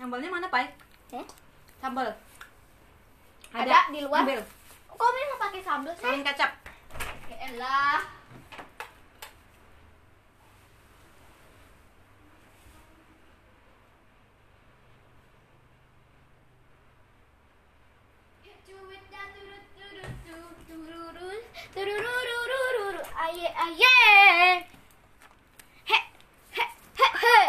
Sambalnya mana, Pai? hmm? Sambal. Ada di luar. Ambil. Kok mau pakai sambal sih? Saling kecap. Ya elah. Aye aye.